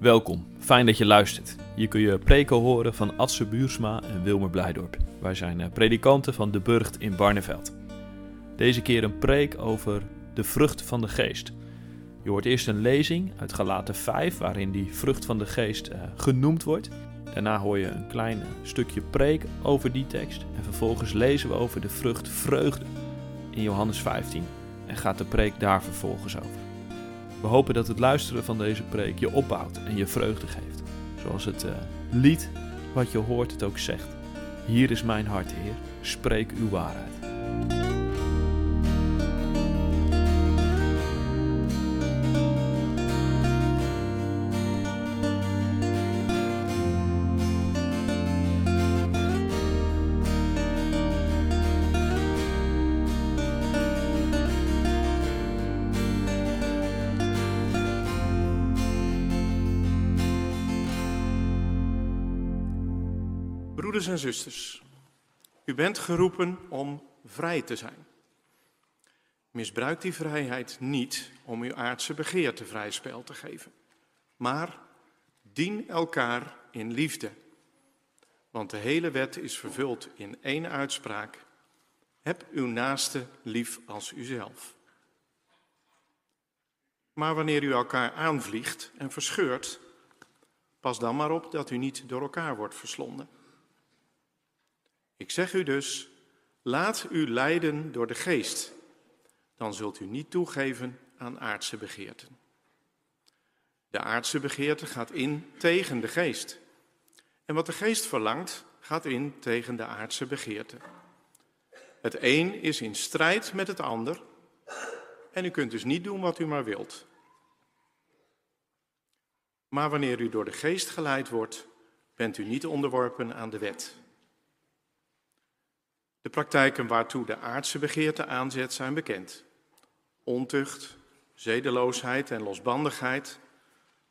Welkom, fijn dat je luistert. Hier kun je preken horen van Adse Buursma en Wilmer Blijdorp. Wij zijn eh, predikanten van de Burgt in Barneveld. Deze keer een preek over de vrucht van de geest. Je hoort eerst een lezing uit Galaten 5, waarin die vrucht van de geest uh, genoemd wordt. Daarna hoor je een klein stukje preek over die tekst. En vervolgens lezen we over de vrucht vreugde in Johannes 15. En gaat de preek daar vervolgens over. We hopen dat het luisteren van deze preek je opbouwt en je vreugde geeft. Zoals het uh, lied wat je hoort het ook zegt. Hier is mijn hart, Heer, spreek uw waarheid. Broeders en zusters, u bent geroepen om vrij te zijn. Misbruik die vrijheid niet om uw aardse begeerte vrij spel te geven, maar dien elkaar in liefde. Want de hele wet is vervuld in één uitspraak: heb uw naaste lief als uzelf. Maar wanneer u elkaar aanvliegt en verscheurt, pas dan maar op dat u niet door elkaar wordt verslonden. Ik zeg u dus, laat u leiden door de geest. Dan zult u niet toegeven aan aardse begeerten. De aardse begeerte gaat in tegen de geest. En wat de geest verlangt, gaat in tegen de aardse begeerte. Het een is in strijd met het ander en u kunt dus niet doen wat u maar wilt. Maar wanneer u door de geest geleid wordt, bent u niet onderworpen aan de wet. De praktijken waartoe de aardse begeerte aanzet zijn bekend. Ontucht, zedeloosheid en losbandigheid,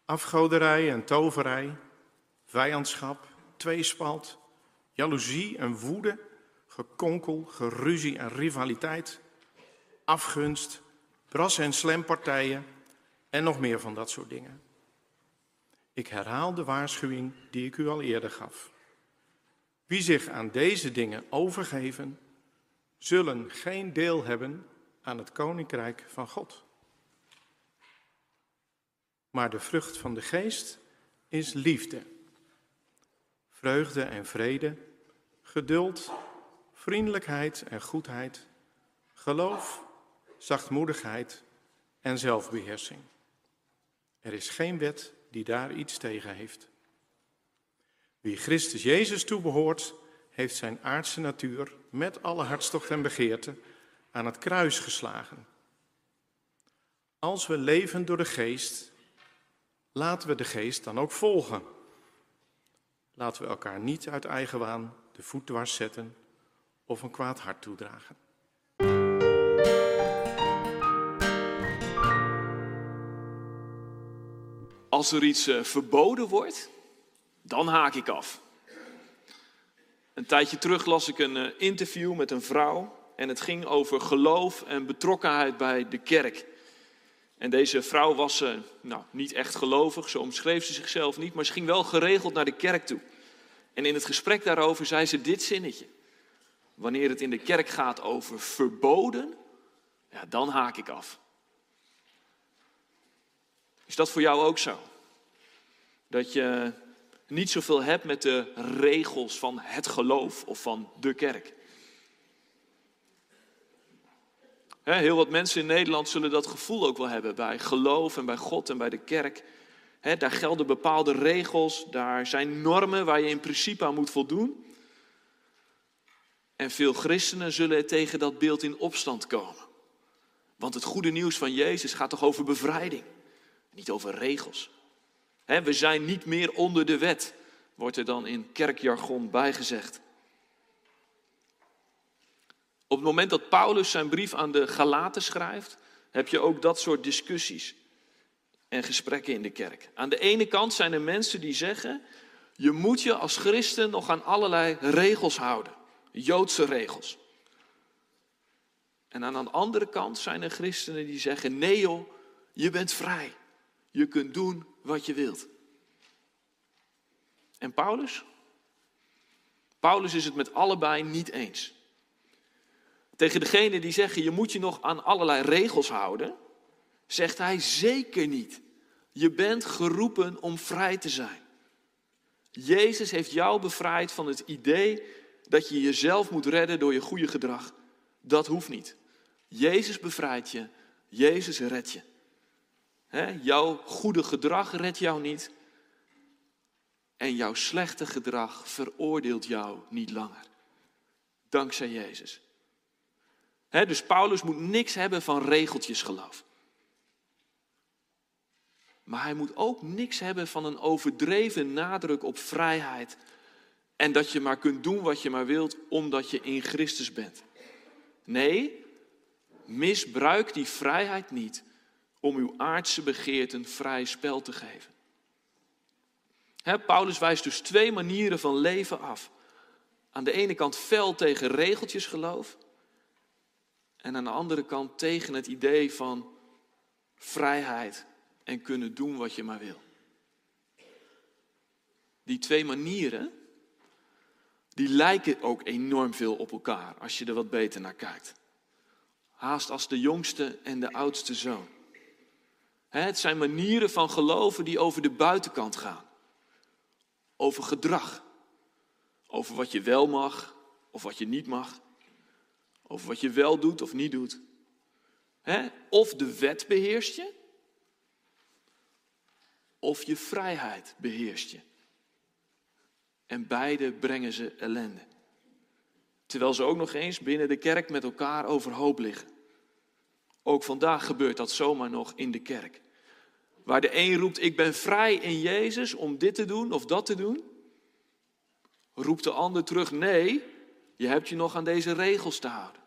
afgoderij en toverij, vijandschap, tweespalt, jaloezie en woede, gekonkel, geruzie en rivaliteit, afgunst, bras- en slempartijen en nog meer van dat soort dingen. Ik herhaal de waarschuwing die ik u al eerder gaf. Wie zich aan deze dingen overgeven, zullen geen deel hebben aan het koninkrijk van God. Maar de vrucht van de geest is liefde, vreugde en vrede, geduld, vriendelijkheid en goedheid, geloof, zachtmoedigheid en zelfbeheersing. Er is geen wet die daar iets tegen heeft. Wie Christus Jezus toebehoort, heeft zijn aardse natuur met alle hartstocht en begeerte aan het kruis geslagen. Als we leven door de geest, laten we de geest dan ook volgen. Laten we elkaar niet uit eigen waan de voet dwars zetten of een kwaad hart toedragen. Als er iets uh, verboden wordt, dan haak ik af. Een tijdje terug las ik een eh, interview met een vrouw en het ging over geloof en betrokkenheid bij de kerk. En deze vrouw was uh, nou, niet echt gelovig, zo omschreef ze zichzelf niet, maar ze ging wel geregeld naar de kerk toe. En in het gesprek daarover zei ze dit zinnetje. Wanneer het in de kerk gaat over verboden, ja, dan haak ik af. Is dat voor jou ook zo? Dat je niet zoveel hebt met de regels van het geloof of van de kerk. Heel wat mensen in Nederland zullen dat gevoel ook wel hebben bij geloof en bij God en bij de kerk. Daar gelden bepaalde regels, daar zijn normen waar je in principe aan moet voldoen. En veel christenen zullen tegen dat beeld in opstand komen. Want het goede nieuws van Jezus gaat toch over bevrijding, niet over regels we zijn niet meer onder de wet, wordt er dan in kerkjargon bijgezegd. Op het moment dat Paulus zijn brief aan de Galaten schrijft, heb je ook dat soort discussies en gesprekken in de kerk. Aan de ene kant zijn er mensen die zeggen, je moet je als christen nog aan allerlei regels houden, Joodse regels. En aan de andere kant zijn er christenen die zeggen, nee joh, je bent vrij. Je kunt doen wat je wilt. En Paulus? Paulus is het met allebei niet eens. Tegen degene die zeggen je moet je nog aan allerlei regels houden, zegt hij zeker niet. Je bent geroepen om vrij te zijn. Jezus heeft jou bevrijd van het idee dat je jezelf moet redden door je goede gedrag. Dat hoeft niet. Jezus bevrijdt je, Jezus redt je. Jouw goede gedrag redt jou niet. En jouw slechte gedrag veroordeelt jou niet langer. Dankzij Jezus. dus Paulus moet niks hebben van regeltjes geloof. Maar hij moet ook niks hebben van een overdreven nadruk op vrijheid. En dat je maar kunt doen wat je maar wilt omdat je in Christus bent. Nee, misbruik die vrijheid niet om uw aardse begeerten vrij spel te geven. Paulus wijst dus twee manieren van leven af. Aan de ene kant fel tegen regeltjes geloof. En aan de andere kant tegen het idee van vrijheid en kunnen doen wat je maar wil. Die twee manieren, die lijken ook enorm veel op elkaar als je er wat beter naar kijkt. Haast als de jongste en de oudste zoon. Het zijn manieren van geloven die over de buitenkant gaan. Over gedrag. Over wat je wel mag of wat je niet mag. Over wat je wel doet of niet doet. Of de wet beheerst je, of je vrijheid beheerst je. En beide brengen ze ellende. Terwijl ze ook nog eens binnen de kerk met elkaar overhoop liggen. Ook vandaag gebeurt dat zomaar nog in de kerk. Waar de een roept, ik ben vrij in Jezus om dit te doen of dat te doen. Roept de ander terug, nee, je hebt je nog aan deze regels te houden.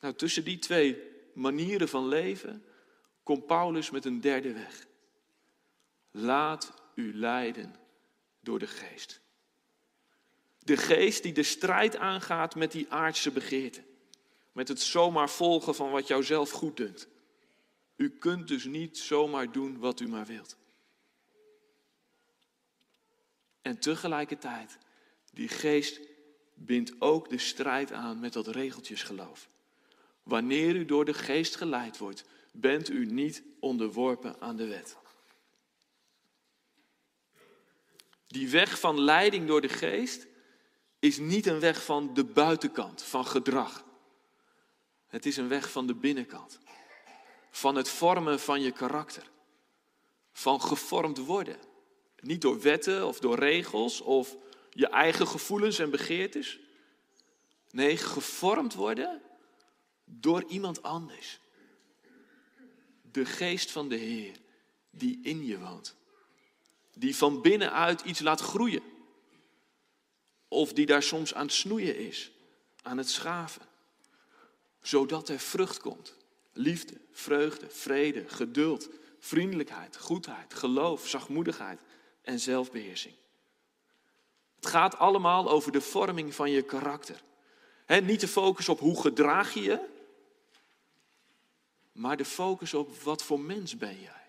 Nou, tussen die twee manieren van leven komt Paulus met een derde weg. Laat u leiden door de geest. De geest die de strijd aangaat met die aardse begeerten. Met het zomaar volgen van wat jou zelf goed dunkt. U kunt dus niet zomaar doen wat u maar wilt. En tegelijkertijd, die geest bindt ook de strijd aan met dat regeltjesgeloof. Wanneer u door de geest geleid wordt, bent u niet onderworpen aan de wet. Die weg van leiding door de geest is niet een weg van de buitenkant, van gedrag. Het is een weg van de binnenkant. Van het vormen van je karakter. Van gevormd worden. Niet door wetten of door regels of je eigen gevoelens en begeertes. Nee, gevormd worden door iemand anders de geest van de Heer die in je woont. Die van binnenuit iets laat groeien. Of die daar soms aan het snoeien is, aan het schaven. Zodat er vrucht komt. Liefde, vreugde, vrede, geduld, vriendelijkheid, goedheid, geloof, zachtmoedigheid en zelfbeheersing. Het gaat allemaal over de vorming van je karakter. niet de focus op hoe gedraag je je, maar de focus op wat voor mens ben jij.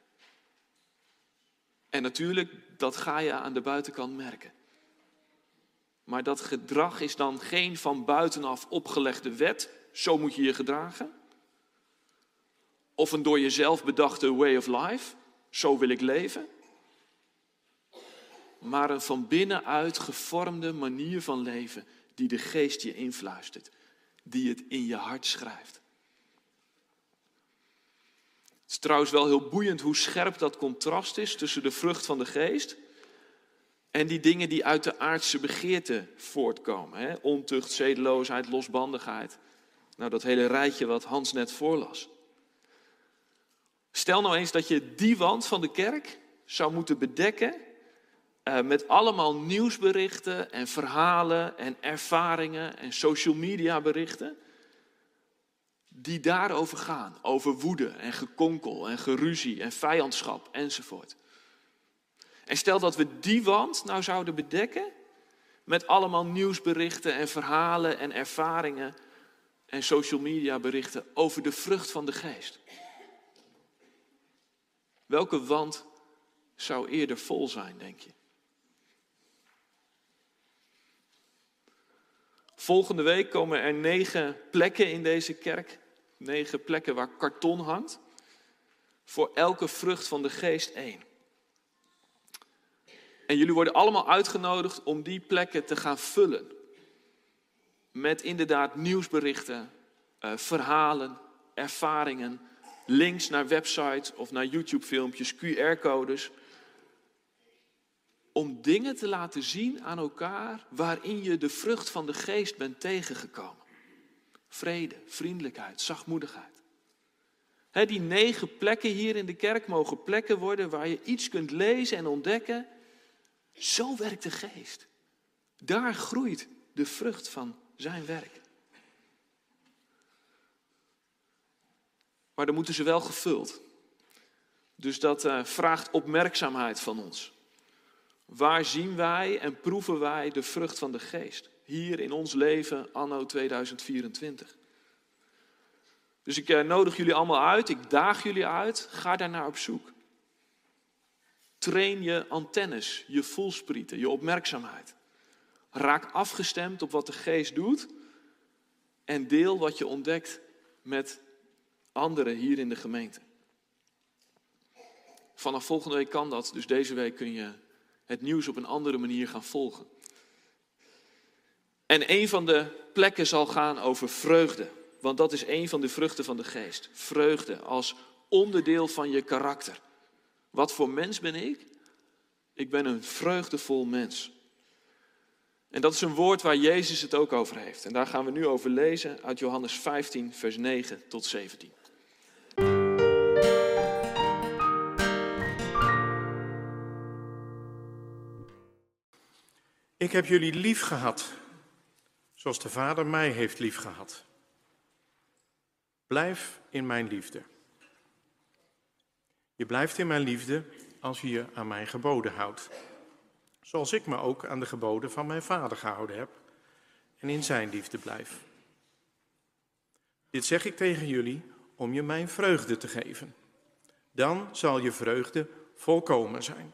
En natuurlijk, dat ga je aan de buitenkant merken. Maar dat gedrag is dan geen van buitenaf opgelegde wet, zo moet je je gedragen. Of een door jezelf bedachte way of life, zo wil ik leven. Maar een van binnenuit gevormde manier van leven die de geest je influistert, die het in je hart schrijft. Het is trouwens wel heel boeiend hoe scherp dat contrast is tussen de vrucht van de geest en die dingen die uit de aardse begeerte voortkomen. Hè? Ontucht, zedeloosheid, losbandigheid. Nou, dat hele rijtje wat Hans net voorlas. Stel nou eens dat je die wand van de kerk zou moeten bedekken uh, met allemaal nieuwsberichten en verhalen en ervaringen en social media berichten die daarover gaan. Over woede en gekonkel en geruzie en vijandschap enzovoort. En stel dat we die wand nou zouden bedekken met allemaal nieuwsberichten en verhalen en ervaringen en social media berichten over de vrucht van de geest. Welke wand zou eerder vol zijn, denk je? Volgende week komen er negen plekken in deze kerk. Negen plekken waar karton hangt. Voor elke vrucht van de geest één. En jullie worden allemaal uitgenodigd om die plekken te gaan vullen. Met inderdaad nieuwsberichten, uh, verhalen, ervaringen, links naar websites of naar YouTube-filmpjes, QR-codes. Om dingen te laten zien aan elkaar waarin je de vrucht van de geest bent tegengekomen. Vrede, vriendelijkheid, zachtmoedigheid. die negen plekken hier in de kerk mogen plekken worden waar je iets kunt lezen en ontdekken. Zo werkt de geest. Daar groeit de vrucht van zijn werk. Maar dan moeten ze wel gevuld. Dus dat uh, vraagt opmerkzaamheid van ons. Waar zien wij en proeven wij de vrucht van de geest? Hier in ons leven, anno 2024. Dus ik uh, nodig jullie allemaal uit, ik daag jullie uit, ga daarnaar op zoek. Train je antennes, je voelsprieten, je opmerkzaamheid. Raak afgestemd op wat de geest doet en deel wat je ontdekt met anderen hier in de gemeente. Vanaf volgende week kan dat, dus deze week kun je het nieuws op een andere manier gaan volgen. En een van de plekken zal gaan over vreugde, want dat is een van de vruchten van de geest. Vreugde als onderdeel van je karakter. Wat voor mens ben ik? Ik ben een vreugdevol mens. En dat is een woord waar Jezus het ook over heeft. En daar gaan we nu over lezen uit Johannes 15, vers 9 tot 17. Ik heb jullie lief gehad, zoals de Vader mij heeft lief gehad. Blijf in mijn liefde. Je blijft in mijn liefde als je je aan mijn geboden houdt. Zoals ik me ook aan de geboden van mijn Vader gehouden heb en in zijn liefde blijf. Dit zeg ik tegen jullie om je mijn vreugde te geven. Dan zal je vreugde volkomen zijn.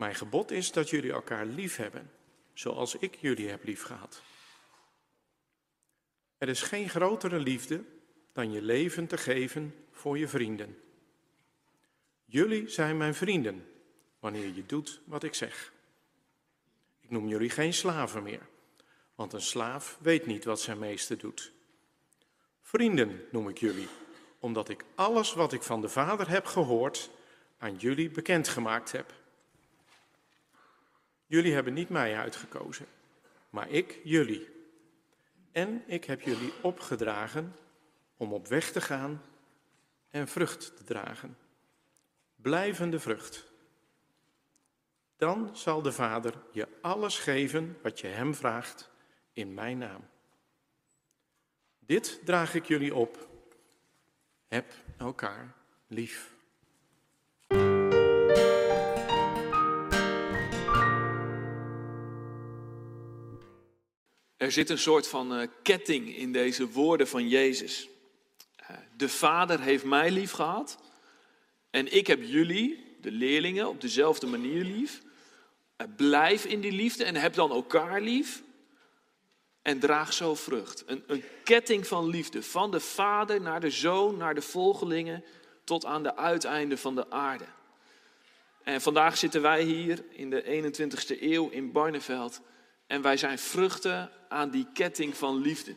Mijn gebod is dat jullie elkaar lief hebben, zoals ik jullie heb lief gehad. Er is geen grotere liefde dan je leven te geven voor je vrienden. Jullie zijn mijn vrienden wanneer je doet wat ik zeg. Ik noem jullie geen slaven meer, want een slaaf weet niet wat zijn meester doet. Vrienden noem ik jullie, omdat ik alles wat ik van de Vader heb gehoord aan jullie bekendgemaakt heb. Jullie hebben niet mij uitgekozen, maar ik jullie. En ik heb jullie opgedragen om op weg te gaan en vrucht te dragen. Blijvende vrucht. Dan zal de Vader je alles geven wat je Hem vraagt in mijn naam. Dit draag ik jullie op. Heb elkaar lief. Er zit een soort van uh, ketting in deze woorden van Jezus. Uh, de Vader heeft mij lief gehad en ik heb jullie, de leerlingen, op dezelfde manier lief. Uh, blijf in die liefde en heb dan elkaar lief en draag zo vrucht. Een, een ketting van liefde, van de Vader naar de Zoon, naar de volgelingen, tot aan de uiteinden van de aarde. En vandaag zitten wij hier in de 21ste eeuw in Barneveld en wij zijn vruchten aan die ketting van liefde.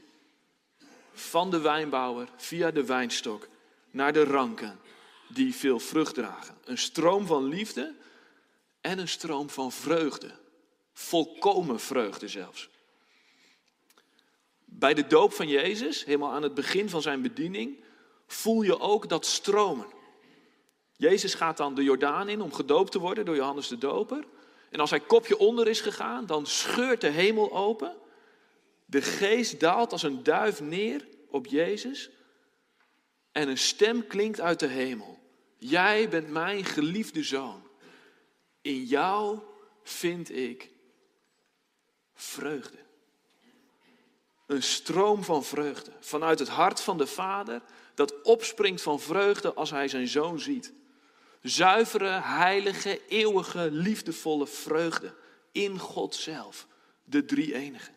Van de wijnbouwer via de wijnstok naar de ranken die veel vrucht dragen. Een stroom van liefde en een stroom van vreugde. Volkomen vreugde zelfs. Bij de doop van Jezus, helemaal aan het begin van zijn bediening, voel je ook dat stromen. Jezus gaat dan de Jordaan in om gedoopt te worden door Johannes de Doper. En als hij kopje onder is gegaan, dan scheurt de hemel open. De geest daalt als een duif neer op Jezus. En een stem klinkt uit de hemel. Jij bent mijn geliefde zoon. In jou vind ik vreugde. Een stroom van vreugde vanuit het hart van de Vader, dat opspringt van vreugde als hij zijn zoon ziet. Zuivere, heilige, eeuwige, liefdevolle vreugde in God zelf, de drie enige.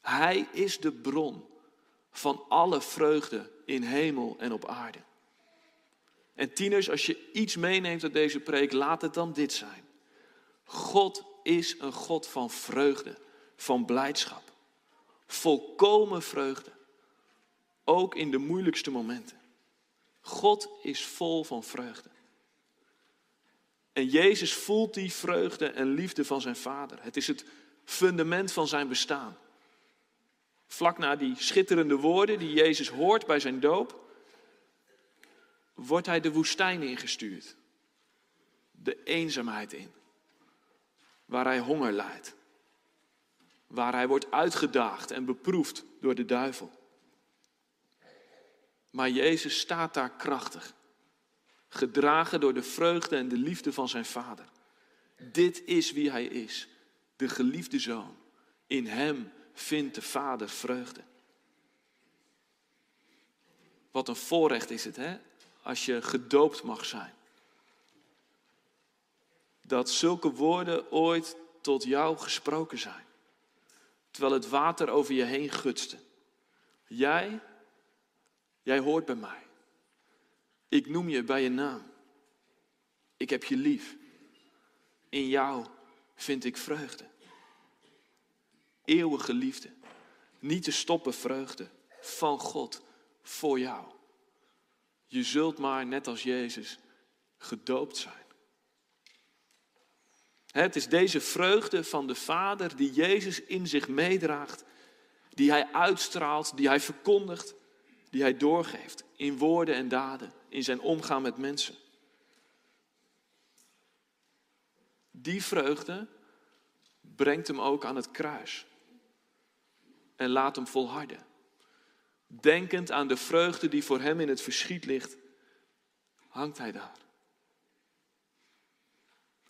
Hij is de bron van alle vreugde in hemel en op aarde. En tieners, als je iets meeneemt uit deze preek, laat het dan dit zijn. God is een God van vreugde, van blijdschap. Volkomen vreugde. Ook in de moeilijkste momenten. God is vol van vreugde. En Jezus voelt die vreugde en liefde van zijn Vader. Het is het fundament van zijn bestaan. Vlak na die schitterende woorden die Jezus hoort bij zijn doop, wordt hij de woestijn ingestuurd. De eenzaamheid in. Waar hij honger lijdt. Waar hij wordt uitgedaagd en beproefd door de duivel. Maar Jezus staat daar krachtig. Gedragen door de vreugde en de liefde van zijn Vader. Dit is wie hij is. De geliefde zoon. In hem vindt de Vader vreugde. Wat een voorrecht is het, hè? Als je gedoopt mag zijn. Dat zulke woorden ooit tot jou gesproken zijn. Terwijl het water over je heen gutste. Jij, jij hoort bij mij. Ik noem je bij je naam. Ik heb je lief. In jou vind ik vreugde eeuwige liefde. Niet te stoppen vreugde van God voor jou. Je zult maar, net als Jezus, gedoopt zijn. Het is deze vreugde van de Vader die Jezus in zich meedraagt, die hij uitstraalt, die hij verkondigt, die hij doorgeeft in woorden en daden, in zijn omgaan met mensen. Die vreugde brengt hem ook aan het kruis en laat hem volharden. Denkend aan de vreugde die voor hem in het verschiet ligt, hangt hij daar.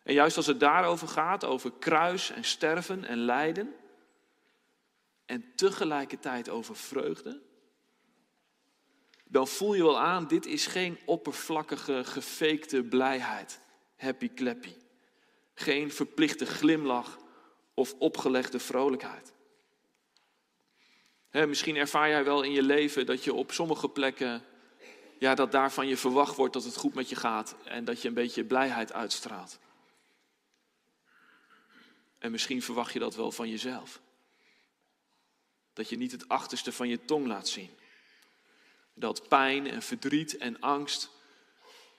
En juist als het daarover gaat, over kruis en sterven en lijden, en tegelijkertijd over vreugde, dan voel je wel aan, dit is geen oppervlakkige, gefakte blijheid, happy clappy. Geen verplichte glimlach of opgelegde vrolijkheid misschien ervaar jij wel in je leven dat je op sommige plekken, ja, dat daarvan je verwacht wordt dat het goed met je gaat en dat je een beetje blijheid uitstraalt. En misschien verwacht je dat wel van jezelf. Dat je niet het achterste van je tong laat zien. Dat pijn en verdriet en angst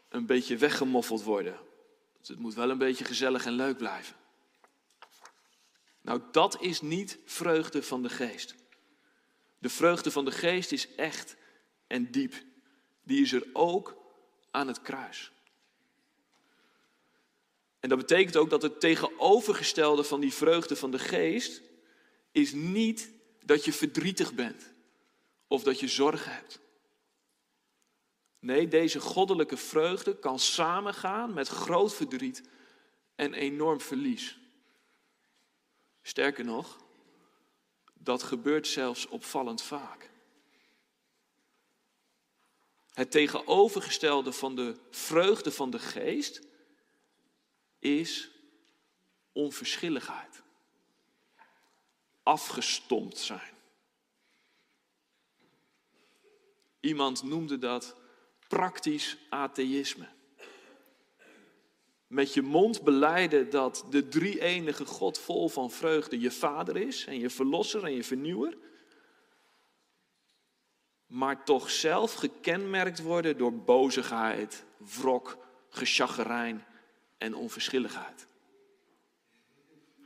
een beetje weggemoffeld worden. het moet wel een beetje gezellig en leuk blijven. Nou, dat is niet vreugde van de geest. De vreugde van de geest is echt en diep. Die is er ook aan het kruis. En dat betekent ook dat het tegenovergestelde van die vreugde van de geest is niet dat je verdrietig bent of dat je zorgen hebt. Nee, deze goddelijke vreugde kan samengaan met groot verdriet en enorm verlies. Sterker nog, dat gebeurt zelfs opvallend vaak. Het tegenovergestelde van de vreugde van de geest is onverschilligheid. Afgestompt zijn. Iemand noemde dat praktisch atheïsme met je mond beleiden dat de drie enige God vol van vreugde je vader is en je verlosser en je vernieuwer, maar toch zelf gekenmerkt worden door bozigheid, wrok, geschaggerijn en onverschilligheid.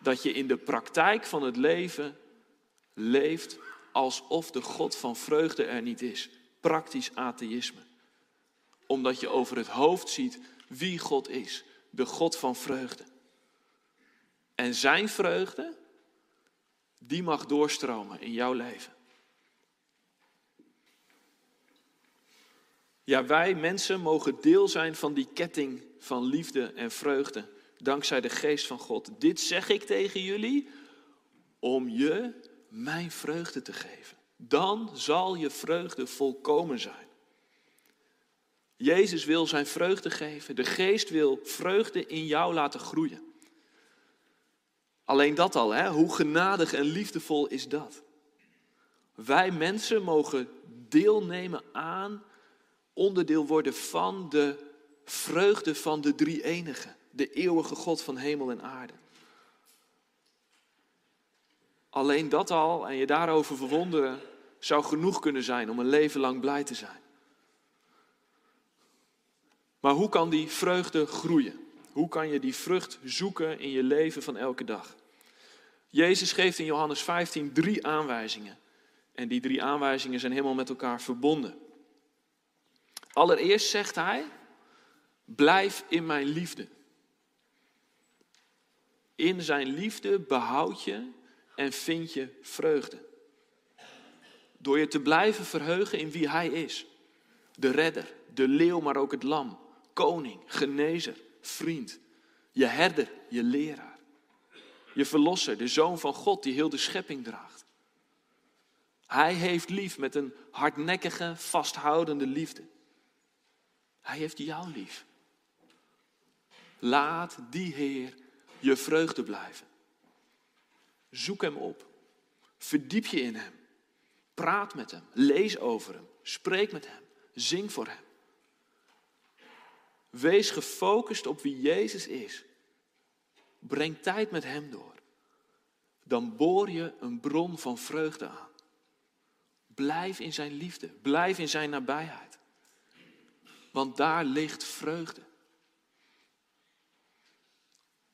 Dat je in de praktijk van het leven leeft alsof de God van vreugde er niet is. Praktisch atheïsme. Omdat je over het hoofd ziet wie God is de God van vreugde. En zijn vreugde, die mag doorstromen in jouw leven. Ja, wij mensen mogen deel zijn van die ketting van liefde en vreugde, dankzij de geest van God. Dit zeg ik tegen jullie om je mijn vreugde te geven. Dan zal je vreugde volkomen zijn. Jezus wil zijn vreugde geven. De geest wil vreugde in jou laten groeien. Alleen dat al, hè? hoe genadig en liefdevol is dat? Wij mensen mogen deelnemen aan, onderdeel worden van de vreugde van de drie enige, de eeuwige God van hemel en aarde. Alleen dat al en je daarover verwonderen zou genoeg kunnen zijn om een leven lang blij te zijn. Maar hoe kan die vreugde groeien? Hoe kan je die vrucht zoeken in je leven van elke dag? Jezus geeft in Johannes 15 drie aanwijzingen. En die drie aanwijzingen zijn helemaal met elkaar verbonden. Allereerst zegt hij: Blijf in mijn liefde. In zijn liefde behoud je en vind je vreugde. Door je te blijven verheugen in wie hij is. De redder, de leeuw, maar ook het lam. Koning, genezer, vriend. Je herder, je leraar. Je verlosser, de zoon van God die heel de schepping draagt. Hij heeft lief met een hardnekkige, vasthoudende liefde. Hij heeft jou lief. Laat die Heer je vreugde blijven. Zoek Hem op. Verdiep je in Hem. Praat met Hem. Lees over Hem. Spreek met Hem. Zing voor Hem. Wees gefocust op wie Jezus is. Breng tijd met Hem door. Dan boor je een bron van vreugde aan. Blijf in Zijn liefde. Blijf in Zijn nabijheid. Want daar ligt vreugde.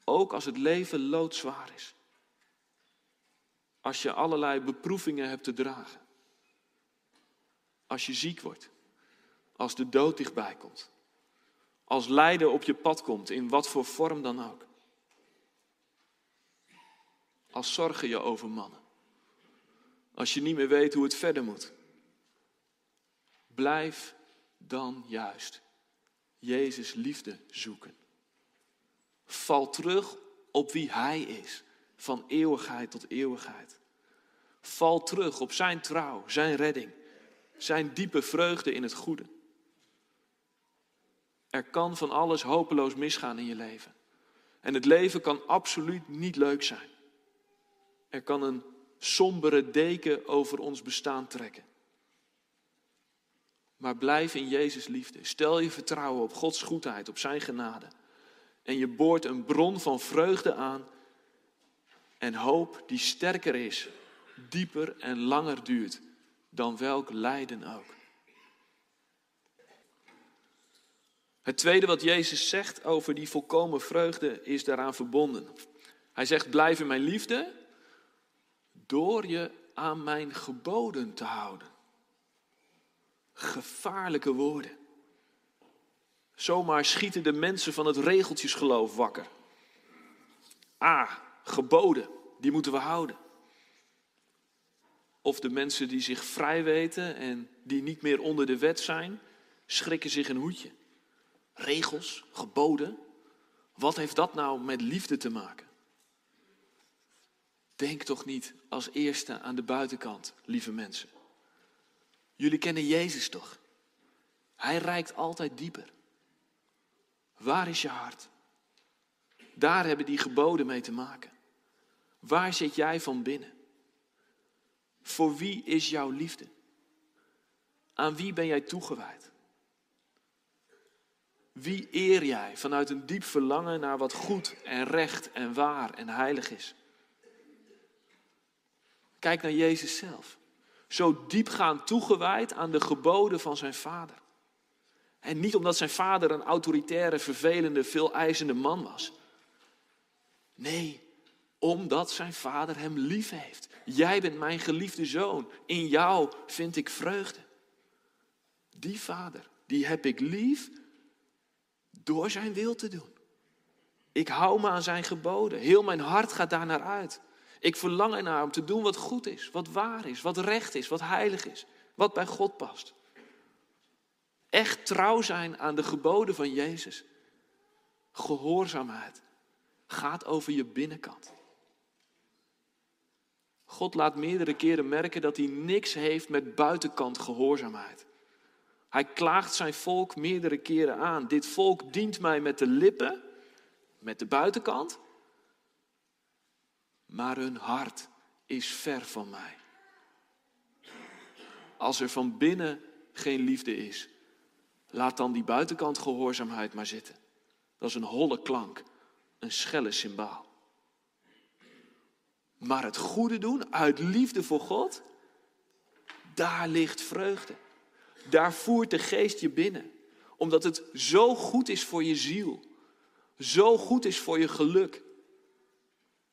Ook als het leven loodzwaar is. Als je allerlei beproevingen hebt te dragen. Als je ziek wordt. Als de dood dichtbij komt. Als lijden op je pad komt, in wat voor vorm dan ook. Als zorgen je overmannen. Als je niet meer weet hoe het verder moet. Blijf dan juist Jezus liefde zoeken. Val terug op wie Hij is, van eeuwigheid tot eeuwigheid. Val terug op Zijn trouw, Zijn redding, Zijn diepe vreugde in het goede. Er kan van alles hopeloos misgaan in je leven. En het leven kan absoluut niet leuk zijn. Er kan een sombere deken over ons bestaan trekken. Maar blijf in Jezus liefde. Stel je vertrouwen op Gods goedheid, op Zijn genade. En je boort een bron van vreugde aan en hoop die sterker is, dieper en langer duurt dan welk lijden ook. Het tweede wat Jezus zegt over die volkomen vreugde is daaraan verbonden. Hij zegt: Blijf in mijn liefde door je aan mijn geboden te houden. Gevaarlijke woorden. Zomaar schieten de mensen van het regeltjesgeloof wakker. Ah, geboden, die moeten we houden. Of de mensen die zich vrij weten en die niet meer onder de wet zijn, schrikken zich een hoedje. Regels, geboden, wat heeft dat nou met liefde te maken? Denk toch niet als eerste aan de buitenkant, lieve mensen. Jullie kennen Jezus toch? Hij reikt altijd dieper. Waar is je hart? Daar hebben die geboden mee te maken. Waar zit jij van binnen? Voor wie is jouw liefde? Aan wie ben jij toegewijd? Wie eer jij vanuit een diep verlangen naar wat goed en recht en waar en heilig is? Kijk naar Jezus zelf. Zo diepgaand toegewijd aan de geboden van zijn vader. En niet omdat zijn vader een autoritaire, vervelende, veel eisende man was. Nee, omdat zijn vader hem lief heeft. Jij bent mijn geliefde zoon. In jou vind ik vreugde. Die vader, die heb ik lief door zijn wil te doen. Ik hou me aan zijn geboden. Heel mijn hart gaat daar naar uit. Ik verlang ernaar om te doen wat goed is, wat waar is, wat recht is, wat heilig is, wat bij God past. Echt trouw zijn aan de geboden van Jezus. Gehoorzaamheid gaat over je binnenkant. God laat meerdere keren merken dat hij niks heeft met buitenkant gehoorzaamheid. Hij klaagt zijn volk meerdere keren aan. Dit volk dient mij met de lippen, met de buitenkant, maar hun hart is ver van mij. Als er van binnen geen liefde is, laat dan die buitenkant gehoorzaamheid maar zitten. Dat is een holle klank, een schelle symbaal. Maar het goede doen uit liefde voor God, daar ligt vreugde. Daar voert de geest je binnen. Omdat het zo goed is voor je ziel. Zo goed is voor je geluk.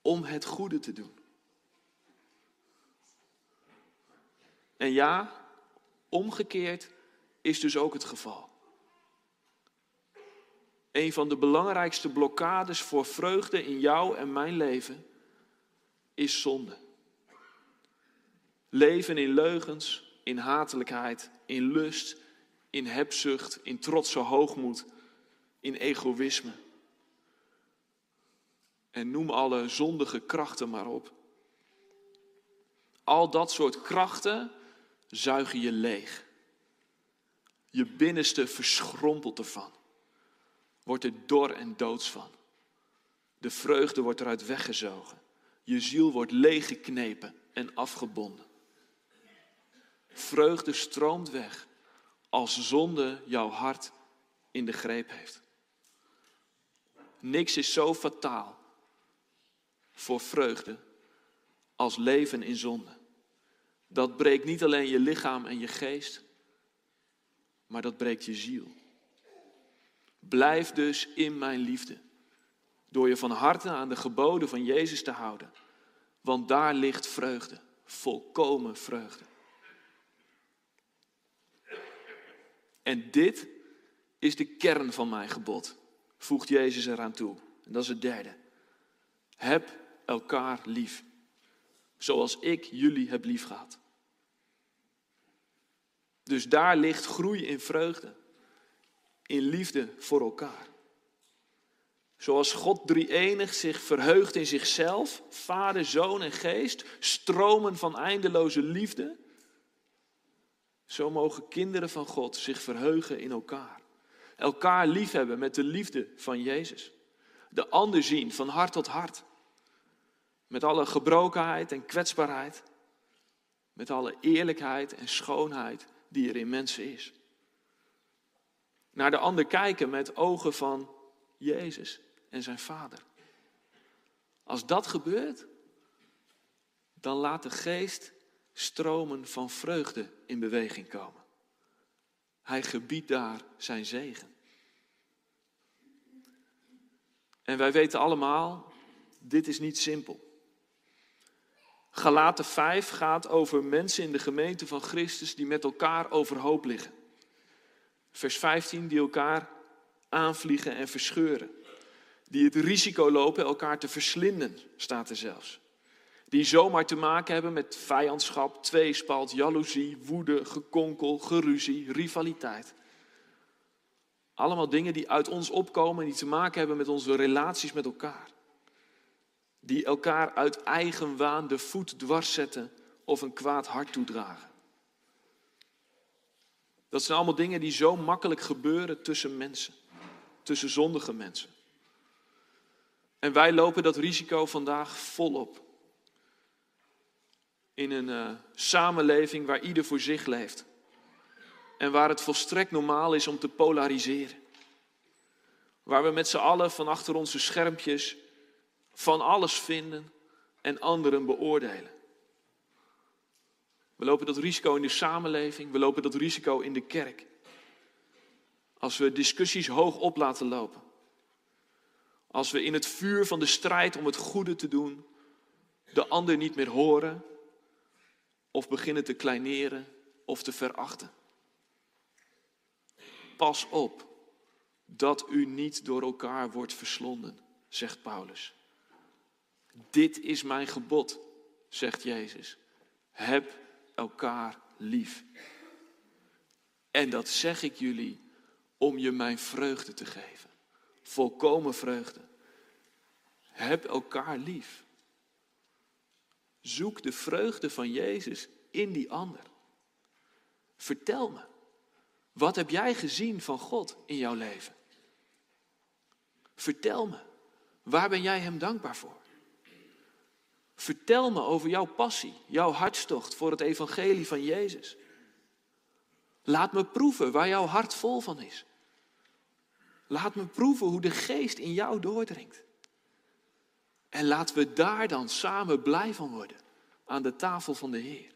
Om het goede te doen. En ja, omgekeerd is dus ook het geval. Een van de belangrijkste blokkades voor vreugde in jou en mijn leven is zonde. Leven in leugens, in hatelijkheid, in lust, in hebzucht, in trotse hoogmoed, in egoïsme. En noem alle zondige krachten maar op. Al dat soort krachten zuigen je leeg. Je binnenste verschrompelt ervan. Wordt er dor en doods van. De vreugde wordt eruit weggezogen. Je ziel wordt leeggeknepen en afgebonden. Vreugde stroomt weg als zonde jouw hart in de greep heeft. Niks is zo fataal voor vreugde als leven in zonde. Dat breekt niet alleen je lichaam en je geest, maar dat breekt je ziel. Blijf dus in mijn liefde, door je van harte aan de geboden van Jezus te houden, want daar ligt vreugde, volkomen vreugde. En dit is de kern van mijn gebod, voegt Jezus eraan toe. En dat is het derde. Heb elkaar lief, zoals ik jullie heb lief gehad. Dus daar ligt groei in vreugde, in liefde voor elkaar. Zoals God drie-enig zich verheugt in zichzelf, Vader, Zoon en Geest, stromen van eindeloze liefde, zo mogen kinderen van God zich verheugen in elkaar. Elkaar liefhebben met de liefde van Jezus. De ander zien van hart tot hart. Met alle gebrokenheid en kwetsbaarheid. Met alle eerlijkheid en schoonheid die er in mensen is. Naar de ander kijken met ogen van Jezus en zijn Vader. Als dat gebeurt, dan laat de geest stromen van vreugde in beweging komen. Hij gebiedt daar zijn zegen. En wij weten allemaal, dit is niet simpel. Galaten 5 gaat over mensen in de gemeente van Christus die met elkaar overhoop liggen. Vers 15 die elkaar aanvliegen en verscheuren. Die het risico lopen elkaar te verslinden, staat er zelfs. Die zomaar te maken hebben met vijandschap, tweespalt, jaloezie, woede, gekonkel, geruzie, rivaliteit. Allemaal dingen die uit ons opkomen en die te maken hebben met onze relaties met elkaar. Die elkaar uit eigen waan de voet dwars zetten of een kwaad hart toedragen. Dat zijn allemaal dingen die zo makkelijk gebeuren tussen mensen, tussen zondige mensen. En wij lopen dat risico vandaag volop in een uh, samenleving waar ieder voor zich leeft. En waar het volstrekt normaal is om te polariseren. Waar we met z'n allen van achter onze schermpjes van alles vinden en anderen beoordelen. We lopen dat risico in de samenleving, we lopen dat risico in de kerk. Als we discussies hoog op laten lopen. Als we in het vuur van de strijd om het goede te doen de ander niet meer horen of beginnen te kleineren of te verachten. Pas op dat u niet door elkaar wordt verslonden, zegt Paulus. Dit is mijn gebod, zegt Jezus. Heb elkaar lief. En dat zeg ik jullie om je mijn vreugde te geven. Volkomen vreugde. Heb elkaar lief. Zoek de vreugde van Jezus in die ander. Vertel me, Wat heb jij gezien van God in jouw leven? Vertel me, waar ben jij Hem dankbaar voor? Vertel me over jouw passie, jouw hartstocht voor het evangelie van Jezus. Laat me proeven waar jouw hart vol van is. Laat me proeven hoe de geest in jou doordringt. En laten we daar dan samen blij van worden aan de tafel van de Heer.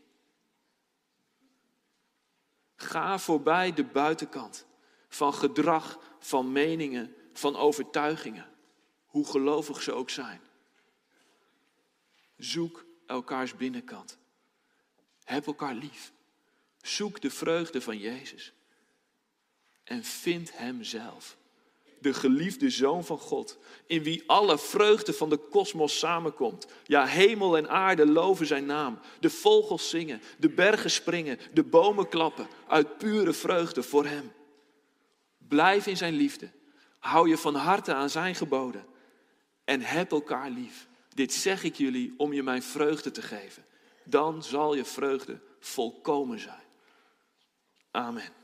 Ga voorbij de buitenkant van gedrag, van meningen, van overtuigingen, hoe gelovig ze ook zijn. Zoek elkaars binnenkant. Heb elkaar lief. Zoek de vreugde van Jezus. En vind Hem zelf. De geliefde Zoon van God, in wie alle vreugde van de kosmos samenkomt. Ja, hemel en aarde loven Zijn naam. De vogels zingen, de bergen springen, de bomen klappen. Uit pure vreugde voor Hem. Blijf in Zijn liefde. Hou je van harte aan Zijn geboden. En heb elkaar lief. Dit zeg ik jullie om je mijn vreugde te geven. Dan zal je vreugde volkomen zijn. Amen.